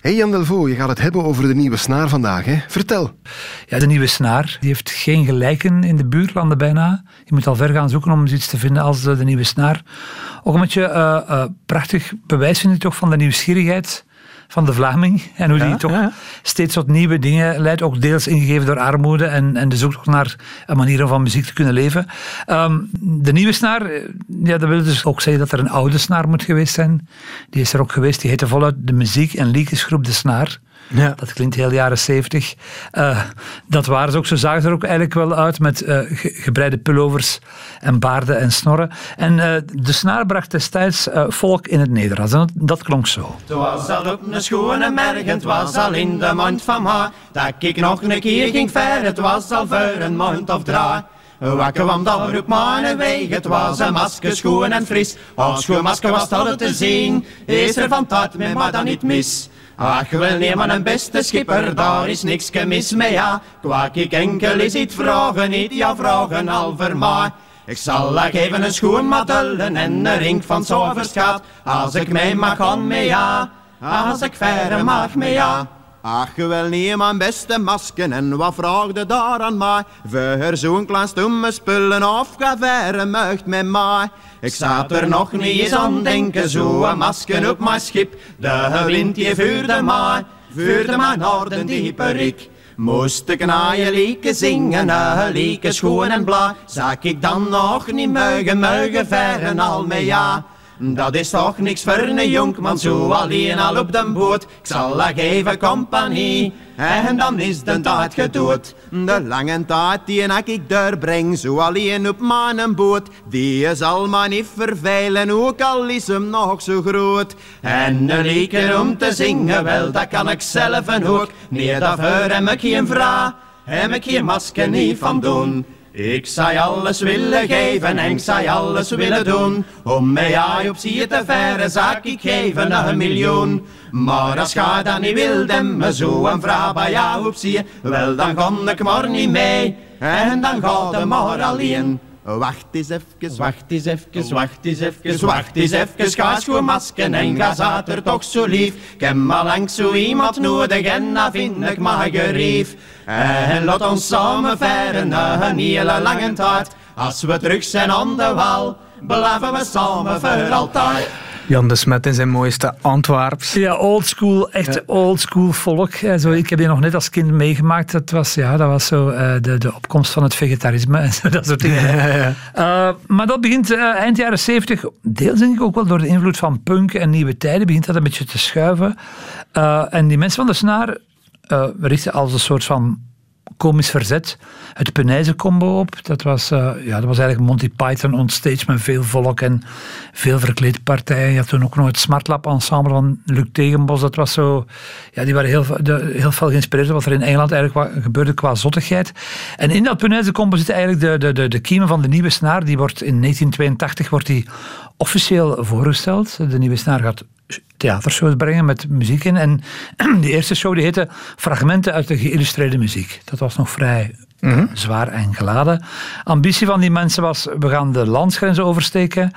Hey Jan Delvo, je gaat het hebben over de nieuwe snaar vandaag. Hè? Vertel. Ja, de nieuwe snaar die heeft geen gelijken in de buurlanden bijna. Je moet al ver gaan zoeken om iets te vinden als de, de nieuwe snaar. Ook een beetje uh, uh, prachtig bewijs vind ik toch van de nieuwsgierigheid van de Vlaming. En hoe die toch ja. steeds tot nieuwe dingen leidt. Ook deels ingegeven door armoede en, en de zoektocht naar een manier om van muziek te kunnen leven. Um, de nieuwe snaar, ja, dat wil dus ook zeggen dat er een oude snaar moet geweest zijn. Die is er ook geweest. Die heette voluit de muziek- en liedjesgroep De Snaar. Ja. Dat klinkt heel jaren zeventig. Uh, dat waren ze ook. Ze zagen er ook eigenlijk wel uit met uh, ge gebreide pullovers en baarden en snorren. En uh, de snaar bracht destijds volk in het Nederlands. En dat, dat klonk zo. Het was al op een schone merg, het was al in de mond van ma. Dat ik nog een keer ging ver, het was al voor een mond of drie. Wakker kwam daar op mijn weg, het was een masker schoon en fris. Als schoon masker was dat te zien, is er van tijd met maar dan niet mis. Ach, wel nee, een beste schipper, daar is niks mis mee, ja. Kwak ik enkel is iets vragen, niet ja vragen al mij. Ik zal haar geven een schoen matellen en een ring van zoverschat. Als ik mij mag gaan mee, ja. Als ik verre mag mee, ja. Ach, wel mijn beste masken en wat vraagde daar aan mij? Voor zo'n klein stomme spullen of verre mucht met mij. Ik zat er nog niet eens aan denken, zo'n masken op mijn schip. De wind die vuurde mij, vuurde mij naar de diepe rik. Moest ik naar je lieke zingen, een lieke schoon en bla, zag ik dan nog niet muigen, muigen verren al mee ja. Dat is toch niks voor een jonkman, zo alleen al op de boot. Ik zal haar geven compagnie, en dan is de tijd gedood. De lange tijd die ik doorbreng, zo alleen op mijn boot. Die zal maar niet verveilen, ook al is hem nog zo groot. En een liedje om te zingen, wel, dat kan ik zelf en ook. Nee, daarvoor heb ik geen vraag, heb ik geen masker niet van doen. Ik zou alles willen geven en ik zou alles willen doen. Om mij zie te verre, zou ik geven een miljoen. Maar als ga dan niet wil, en me zo een vrouw bij jou op zie, wel dan kan ik maar niet mee. En dan gaat het maar alleen. Wacht eens even, wacht eens even, wacht eens even, wacht eens even. Ga schoon masken en ga zater toch zo lief. Ik heb maar lang zo iemand nodig en dan vind ik maar gerief. En laat ons samen veren een hele lange tijd. Als we terug zijn aan de wal, blijven we samen voor altijd. Jan de Smet in zijn mooiste Antwerps. Ja, oldschool, echt ja. oldschool volk. Zo, ik heb die nog net als kind meegemaakt. Dat was, ja, dat was zo uh, de, de opkomst van het vegetarisme en zo, dat soort dingen. Ja, ja, uh, maar dat begint uh, eind jaren zeventig, deels denk ik ook wel door de invloed van punk en nieuwe tijden, begint dat een beetje te schuiven. en die mensen van de snaar richten als een soort van komisch verzet het Penijzen combo op. Dat was, uh, ja, dat was eigenlijk Monty Python on stage met veel volk en veel verkleedpartijen. Je had toen ook nog het Smartlap ensemble van Luc Tegenbos. Dat was zo, ja, die waren heel, de, heel veel geïnspireerd door wat er in Engeland eigenlijk gebeurde qua zottigheid. En in dat Penijzen combo zit eigenlijk de, de, de, de kiemen van de nieuwe snaar. Die wordt in 1982 wordt die officieel voorgesteld. De nieuwe snaar gaat theatershows brengen met muziek in. En die eerste show die heette Fragmenten uit de geïllustreerde muziek. Dat was nog vrij mm -hmm. zwaar en geladen. Ambitie van die mensen was, we gaan de landsgrenzen oversteken.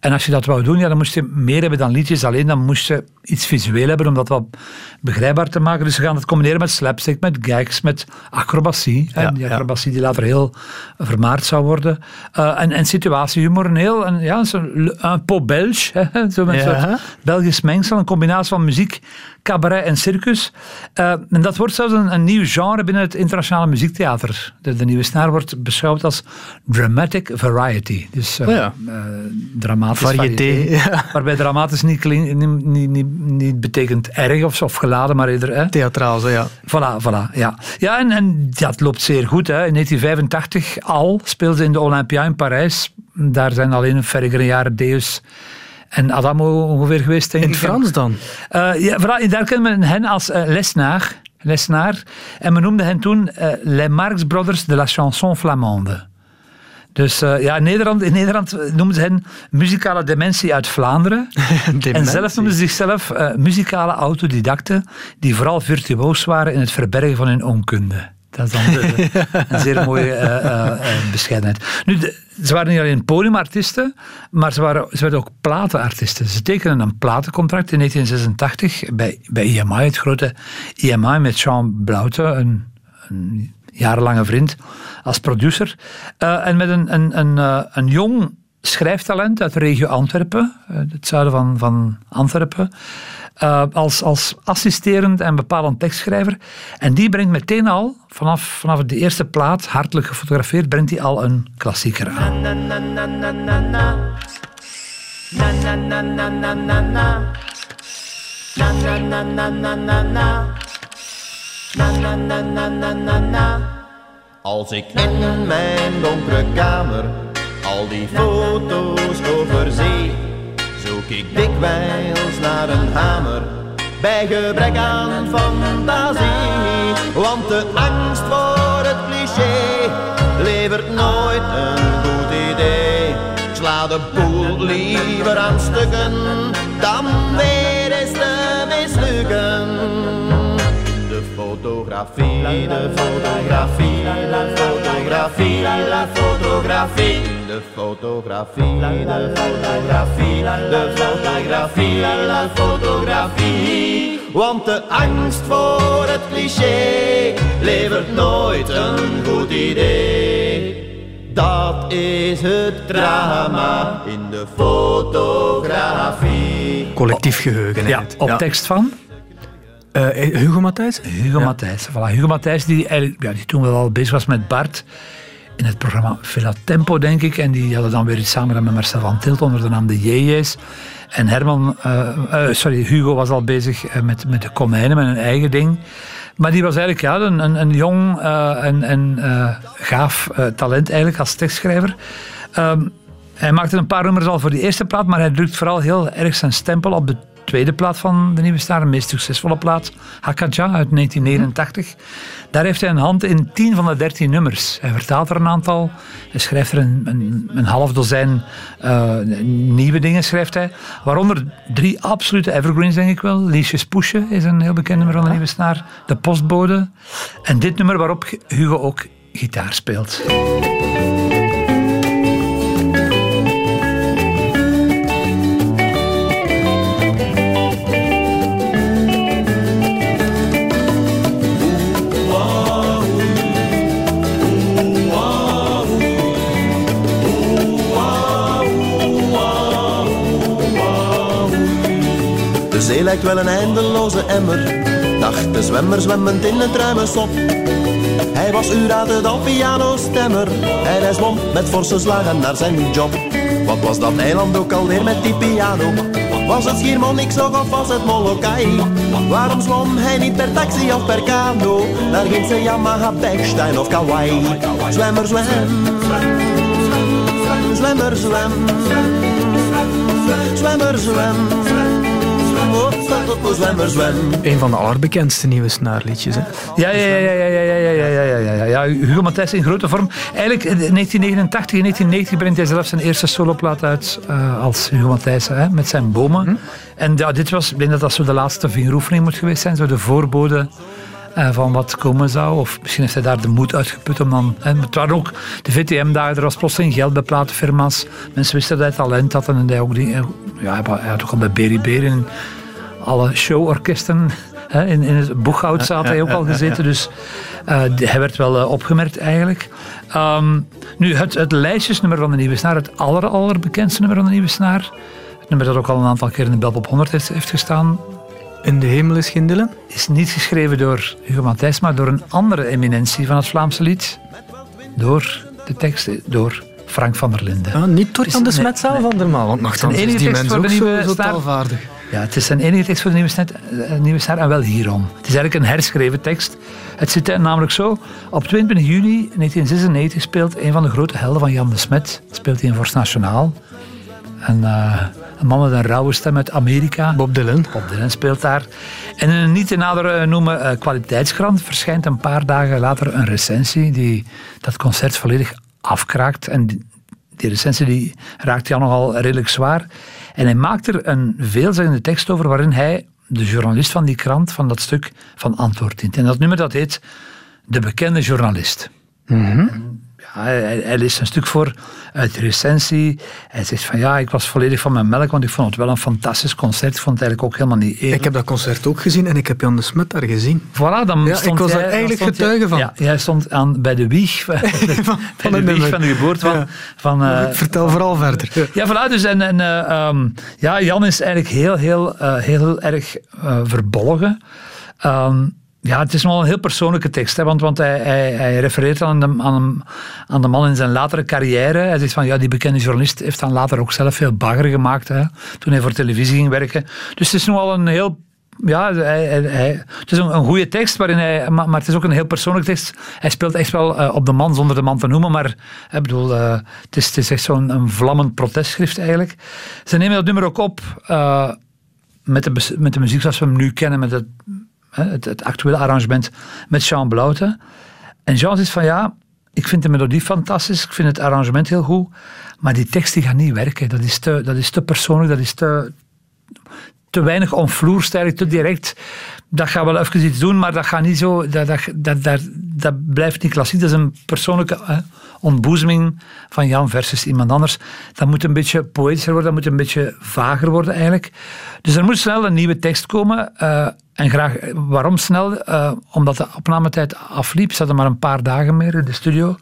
En als je dat wou doen, ja, dan moest je meer hebben dan liedjes. Alleen dan moest je iets visueel hebben om dat wat begrijpbaar te maken. Dus ze gaan het combineren met slapstick, met gags, met acrobatie. Ja, die acrobatie die later heel vermaard zou worden. Uh, en, en situatiehumor, een heel, een, ja, een, een pot belge. Hè, zo met ja. een soort Belgisch mengsel, een combinatie van muziek, cabaret en circus. Uh, en dat wordt zelfs een, een, nieuw genre binnen het internationale muziektheater. De, de nieuwe snaar wordt beschouwd als dramatic variety. Dus uh, oh ja. uh, dramatisch variété. ja. Waarbij dramatisch niet, niet, niet, niet, betekent erg of, of geladen, maar eerder... Hè. Theatraal, zo, ja. Voilà, voilà, ja. Ja, en, en ja, het loopt zeer goed. Hè. In 1985 al speelde ze in de Olympia in Parijs. Daar zijn alleen Ferriger Deus en Adamo ongeveer geweest. Denk in het Frans dan? Uh, ja, daar kennen we hen als uh, lesnaar. Lesnaar. En men noemde hen toen uh, Les Marx Brothers de la chanson flamande. Dus uh, ja, in Nederland, in Nederland noemden ze hen muzikale dementie uit Vlaanderen. en zelf noemden ze zichzelf uh, muzikale autodidacten die vooral virtuoos waren in het verbergen van hun onkunde. Dat is dan de, een zeer mooie uh, bescheidenheid. Nu, ze waren niet alleen podiumartiesten, maar ze, waren, ze werden ook platenartiesten. Ze tekenen een platencontract in 1986 bij, bij IMI, het grote IMI, met Jean Blaute, een, een jarenlange vriend, als producer. Uh, en met een, een, een, een jong schrijftalent uit de regio Antwerpen, het zuiden van, van Antwerpen. Uh, als, als assisterend en bepalend tekstschrijver. En die brengt meteen al, vanaf, vanaf de eerste plaat, hartelijk gefotografeerd, brengt hij al een klassieker aan. Na, na, na, na, na, na. Na, na, na, na, na, na, na. Na, na, na, na, na, na, na. Na, na, na, na, na, na, na. Als ik in mijn donkere kamer al die foto's overzie zoek ik dikwijls naar een hamer. Bij gebrek aan fantasie, want de angst voor het cliché levert nooit een goed idee. Ik sla de boel liever aan stukken dan weer eens te mislukken fotografie, de fotografie, la fotografie, la fotografie, de fotografie, de fotografie, de fotografie, la fotografie. Want de angst voor het cliché levert nooit een goed idee. Dat is het drama in de fotografie. Collectief geheugen. Ja, op tekst van? Uh, Hugo Matthijs? Hugo ja. Matthijs. Voilà. Hugo Matthijs, die, eigenlijk, ja, die toen wel al bezig was met Bart in het programma Villa Tempo, denk ik. En die hadden dan weer iets samen met Marcel van Tilt onder de naam de JJ's. En Herman, uh, uh, sorry, Hugo was al bezig met, met de konijnen, met een eigen ding. Maar die was eigenlijk ja, een, een, een jong en, en gaaf talent eigenlijk als tekstschrijver. Um, hij maakte een paar nummers al voor die eerste plaat, maar hij drukt vooral heel erg zijn stempel op de tweede plaat van de Nieuwe Star, een meest succesvolle plaat, Hakaja uit 1989. Daar heeft hij een hand in 10 van de 13 nummers. Hij vertaalt er een aantal, hij schrijft er een, een, een half dozijn uh, nieuwe dingen, schrijft hij. Waaronder drie absolute evergreens, denk ik wel. Liesjes Pushen is een heel bekend nummer van de Nieuwe Star. De Postbode. En dit nummer waarop Hugo ook gitaar speelt. Zee lijkt wel een eindeloze emmer. Dacht de zwemmer zwemmend in het ruime sop. Hij was uraden al pianostemmer. En hij zwom met forse slagen naar zijn job. Wat was dat eiland ook alweer met die piano? Was het Schiermonix nog of was het Molokai? Waarom zwom hij niet per taxi of per kano? Naar Gintse Yamaha, Bechstein of Kauai? Zwemmer, zwem. Zwemmer, zwem. Zwemmer, zwem. Een van de allerbekendste nieuwe snaarliedjes. Hè? Ja, ja, ja, ja, ja, ja, ja, ja, ja, ja, ja, ja. Hugo Matthijs in grote vorm. Eigenlijk in 1989 en 1990 brengt hij zelf zijn eerste soloplaat uit uh, als Hugo Matthijs, hè, met zijn bomen. Hm? En ja, dit was, ik denk dat dat zo de laatste vingeroefening moet geweest zijn, zo de voorbode uh, van wat komen zou. Of misschien heeft hij daar de moed uitgeput om dan... Hè, het waren ook de VTM-dagen, er was plotseling geld bij platenfirma's. Mensen wisten dat hij talent had en hij ook die... Ja, hij had ook al bij Berry Beren alle showorkesten in, in het boeghoud zat hij ook al gezeten. Dus uh, hij werd wel uh, opgemerkt eigenlijk. Um, nu, het, het lijstjesnummer van de Nieuwe Snaar, het aller, allerbekendste nummer van de Nieuwe Snaar. Het nummer dat ook al een aantal keer in de Belp op 100 heeft, heeft gestaan. In de hemel is geen Is niet geschreven door Hugo Matthijs, maar door een andere eminentie van het Vlaamse lied. Door de tekst, door Frank van der Linden. Ah, niet door Jan de Smet zelf nee, andermaal, want nogthans is die mens ook zo, zo taalvaardig. Ja, het is zijn enige tekst voor de Nieuwe, Snet, uh, Nieuwe Star en wel hierom. Het is eigenlijk een herschreven tekst. Het zit namelijk zo. Op 22 juni 1996 speelt een van de grote helden van Jan de Smet, speelt hij in Vorst Nationaal. Een, een man met een rauwe stem uit Amerika. Bob Dylan. Bob Dylan speelt daar. En in een niet te nader noemen kwaliteitskrant verschijnt een paar dagen later een recensie die dat concert volledig afkraakt. En die, die recensie die raakt Jan nogal redelijk zwaar. En hij maakt er een veelzeggende tekst over waarin hij de journalist van die krant, van dat stuk, van antwoord dient. En dat nummer dat heet De Bekende Journalist. Mm ja, hij, leest een stuk voor uit de recensie. Hij zegt van ja, ik was volledig van mijn melk, want ik vond het wel een fantastisch concert. Ik vond het eigenlijk ook helemaal niet eerlijk. Ik heb dat concert ook gezien en ik heb Jan de Smet daar gezien. Voilà, dan ja, stond ik was er eigenlijk getuige van. Ja, jij stond aan, bij de wieg, van, van, de, wieg van de geboorte van... van uh, vertel vooral verder. Ja, voilà, dus en, en uh, um, ja, Jan is eigenlijk heel, heel, uh, heel erg verbolgen. Um, ja, het is wel een heel persoonlijke tekst, hè, want, want hij, hij, refereert aan de, aan, aan de man in zijn latere carrière. Hij zegt van, ja, die bekende journalist heeft dan later ook zelf veel bagger gemaakt, hè, toen hij voor televisie ging werken. Dus het is nogal een heel ja, het is een, een, goede tekst, waarin hij, maar, het is ook een heel persoonlijke tekst. Hij speelt echt wel uh, op de man zonder de man te noemen, maar ik bedoel, uh, het, is, het is echt zo'n vlammend protestschrift eigenlijk. Ze nemen dat nummer ook op uh, met, de, met de muziek zoals we hem nu kennen, met het het, actuele arrangement met Jean Blouten. En Jean zegt van ja, ik vind de melodie fantastisch, ik vind het arrangement heel goed, maar die tekst die gaat niet werken. Dat is te, dat is te persoonlijk, dat is te, te weinig onvloerst, eigenlijk te direct. Dat gaat wel even iets doen, maar dat gaat niet zo, dat, dat, dat, dat, dat blijft niet klassiek. Dat is een persoonlijke ontboezeming van Jan versus iemand anders. Dat moet een beetje poëtischer worden, dat moet een beetje vager worden eigenlijk. Dus er moet snel een nieuwe tekst komen. Uh, en graag, waarom snel? Uh, omdat de opnametijd afliep. Ze hadden maar een paar dagen meer in de studio.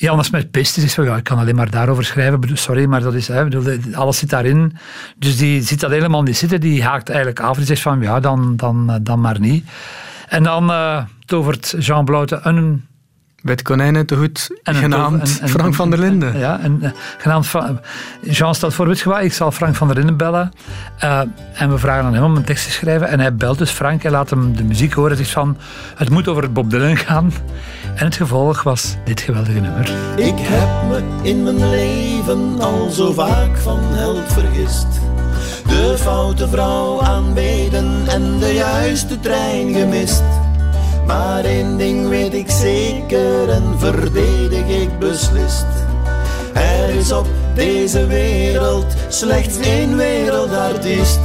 Ja, anders met pist is, ja, ik kan alleen maar daarover schrijven. Sorry, maar dat is, hè, bedoel, alles zit daarin. Dus die ziet dat helemaal niet zitten. Die haakt eigenlijk af. Die zegt van, ja, dan, dan, dan maar niet. En dan uh, tovert Jean Bloute een bij het konijn uit de hoed, genaamd Frank van der Linden. Ja, en, uh, genaamd Jean stelt voor, weet ik zal Frank van der Linden bellen. Uh, en we vragen aan hem om een tekst te schrijven. En hij belt dus Frank en laat hem de muziek horen. Zegt van, het moet over Bob Dylan gaan. En het gevolg was dit geweldige nummer. Ik heb me in mijn leven al zo vaak van held vergist. De foute vrouw aanbeden en de juiste trein gemist. Maar één ding weet ik zeker en verdedig ik beslist. Er is op deze wereld slechts één wereldartiest.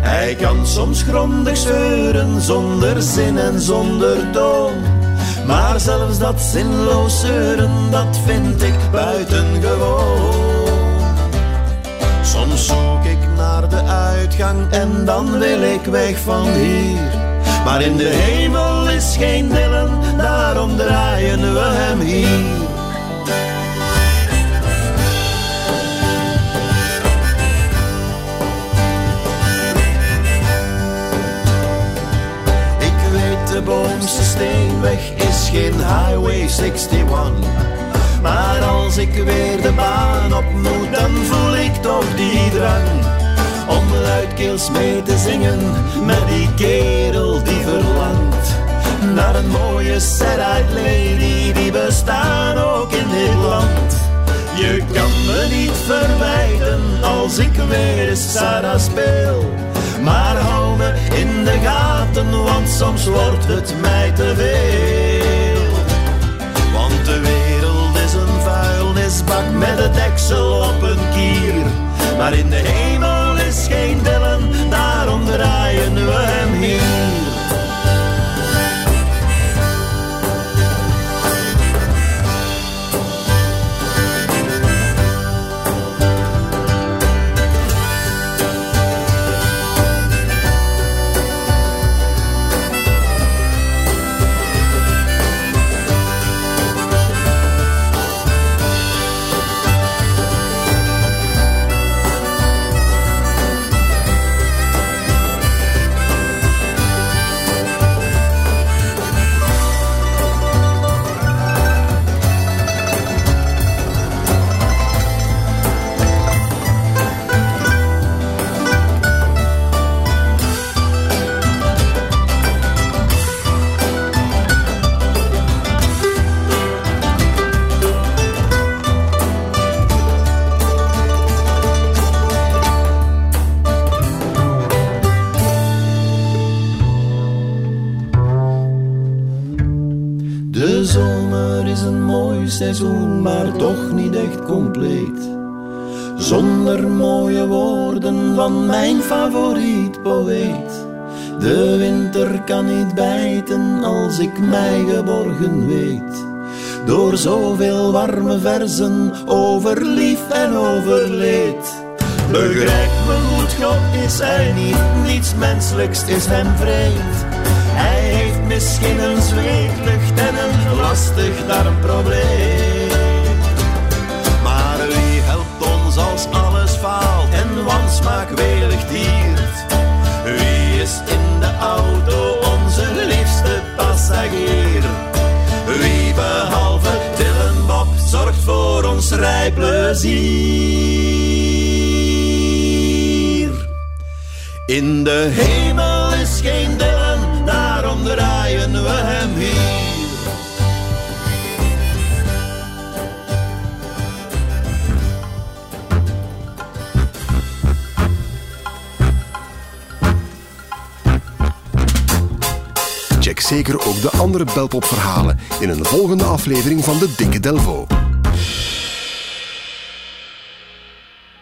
Hij kan soms grondig zeuren zonder zin en zonder toon. Maar zelfs dat zinloos zeuren, dat vind ik buitengewoon. Soms zoek ik naar de uitgang en dan wil ik weg van hier. Maar in de hemel is geen Dylan, daarom draaien we hem hier. Boomste steenweg is geen Highway 61. Maar als ik weer de baan op moet, dan voel ik toch die drang om luidkeels mee te zingen met die kerel die verlangt naar een mooie sad lady die bestaan ook in dit land. Je kan me niet verwijten als ik weer Sarah speel. Maar hou me in de gaten, want soms wordt het mij te veel. Want de wereld is een vuilnisbak met het deksel op een kier. Maar in de hemel seizoen, maar toch niet echt compleet. Zonder mooie woorden van mijn favoriet poëet. De winter kan niet bijten als ik mij geborgen weet. Door zoveel warme verzen over lief en over leed. Begrijp me goed, God is hij niet, niets menselijks is hem vreemd. Hij heeft misschien een zweetlucht en een lastig darmprobleem. Maar wie helpt ons als alles faalt en wansmaak welig diert? Wie is in de auto onze liefste passagier? Wie behalve Dylan Bob zorgt voor ons rijplezier? In de hemel is geen Dylan, draaien we hem hier. Check zeker ook de andere Belpop-verhalen in een volgende aflevering van de Dikke Delvo.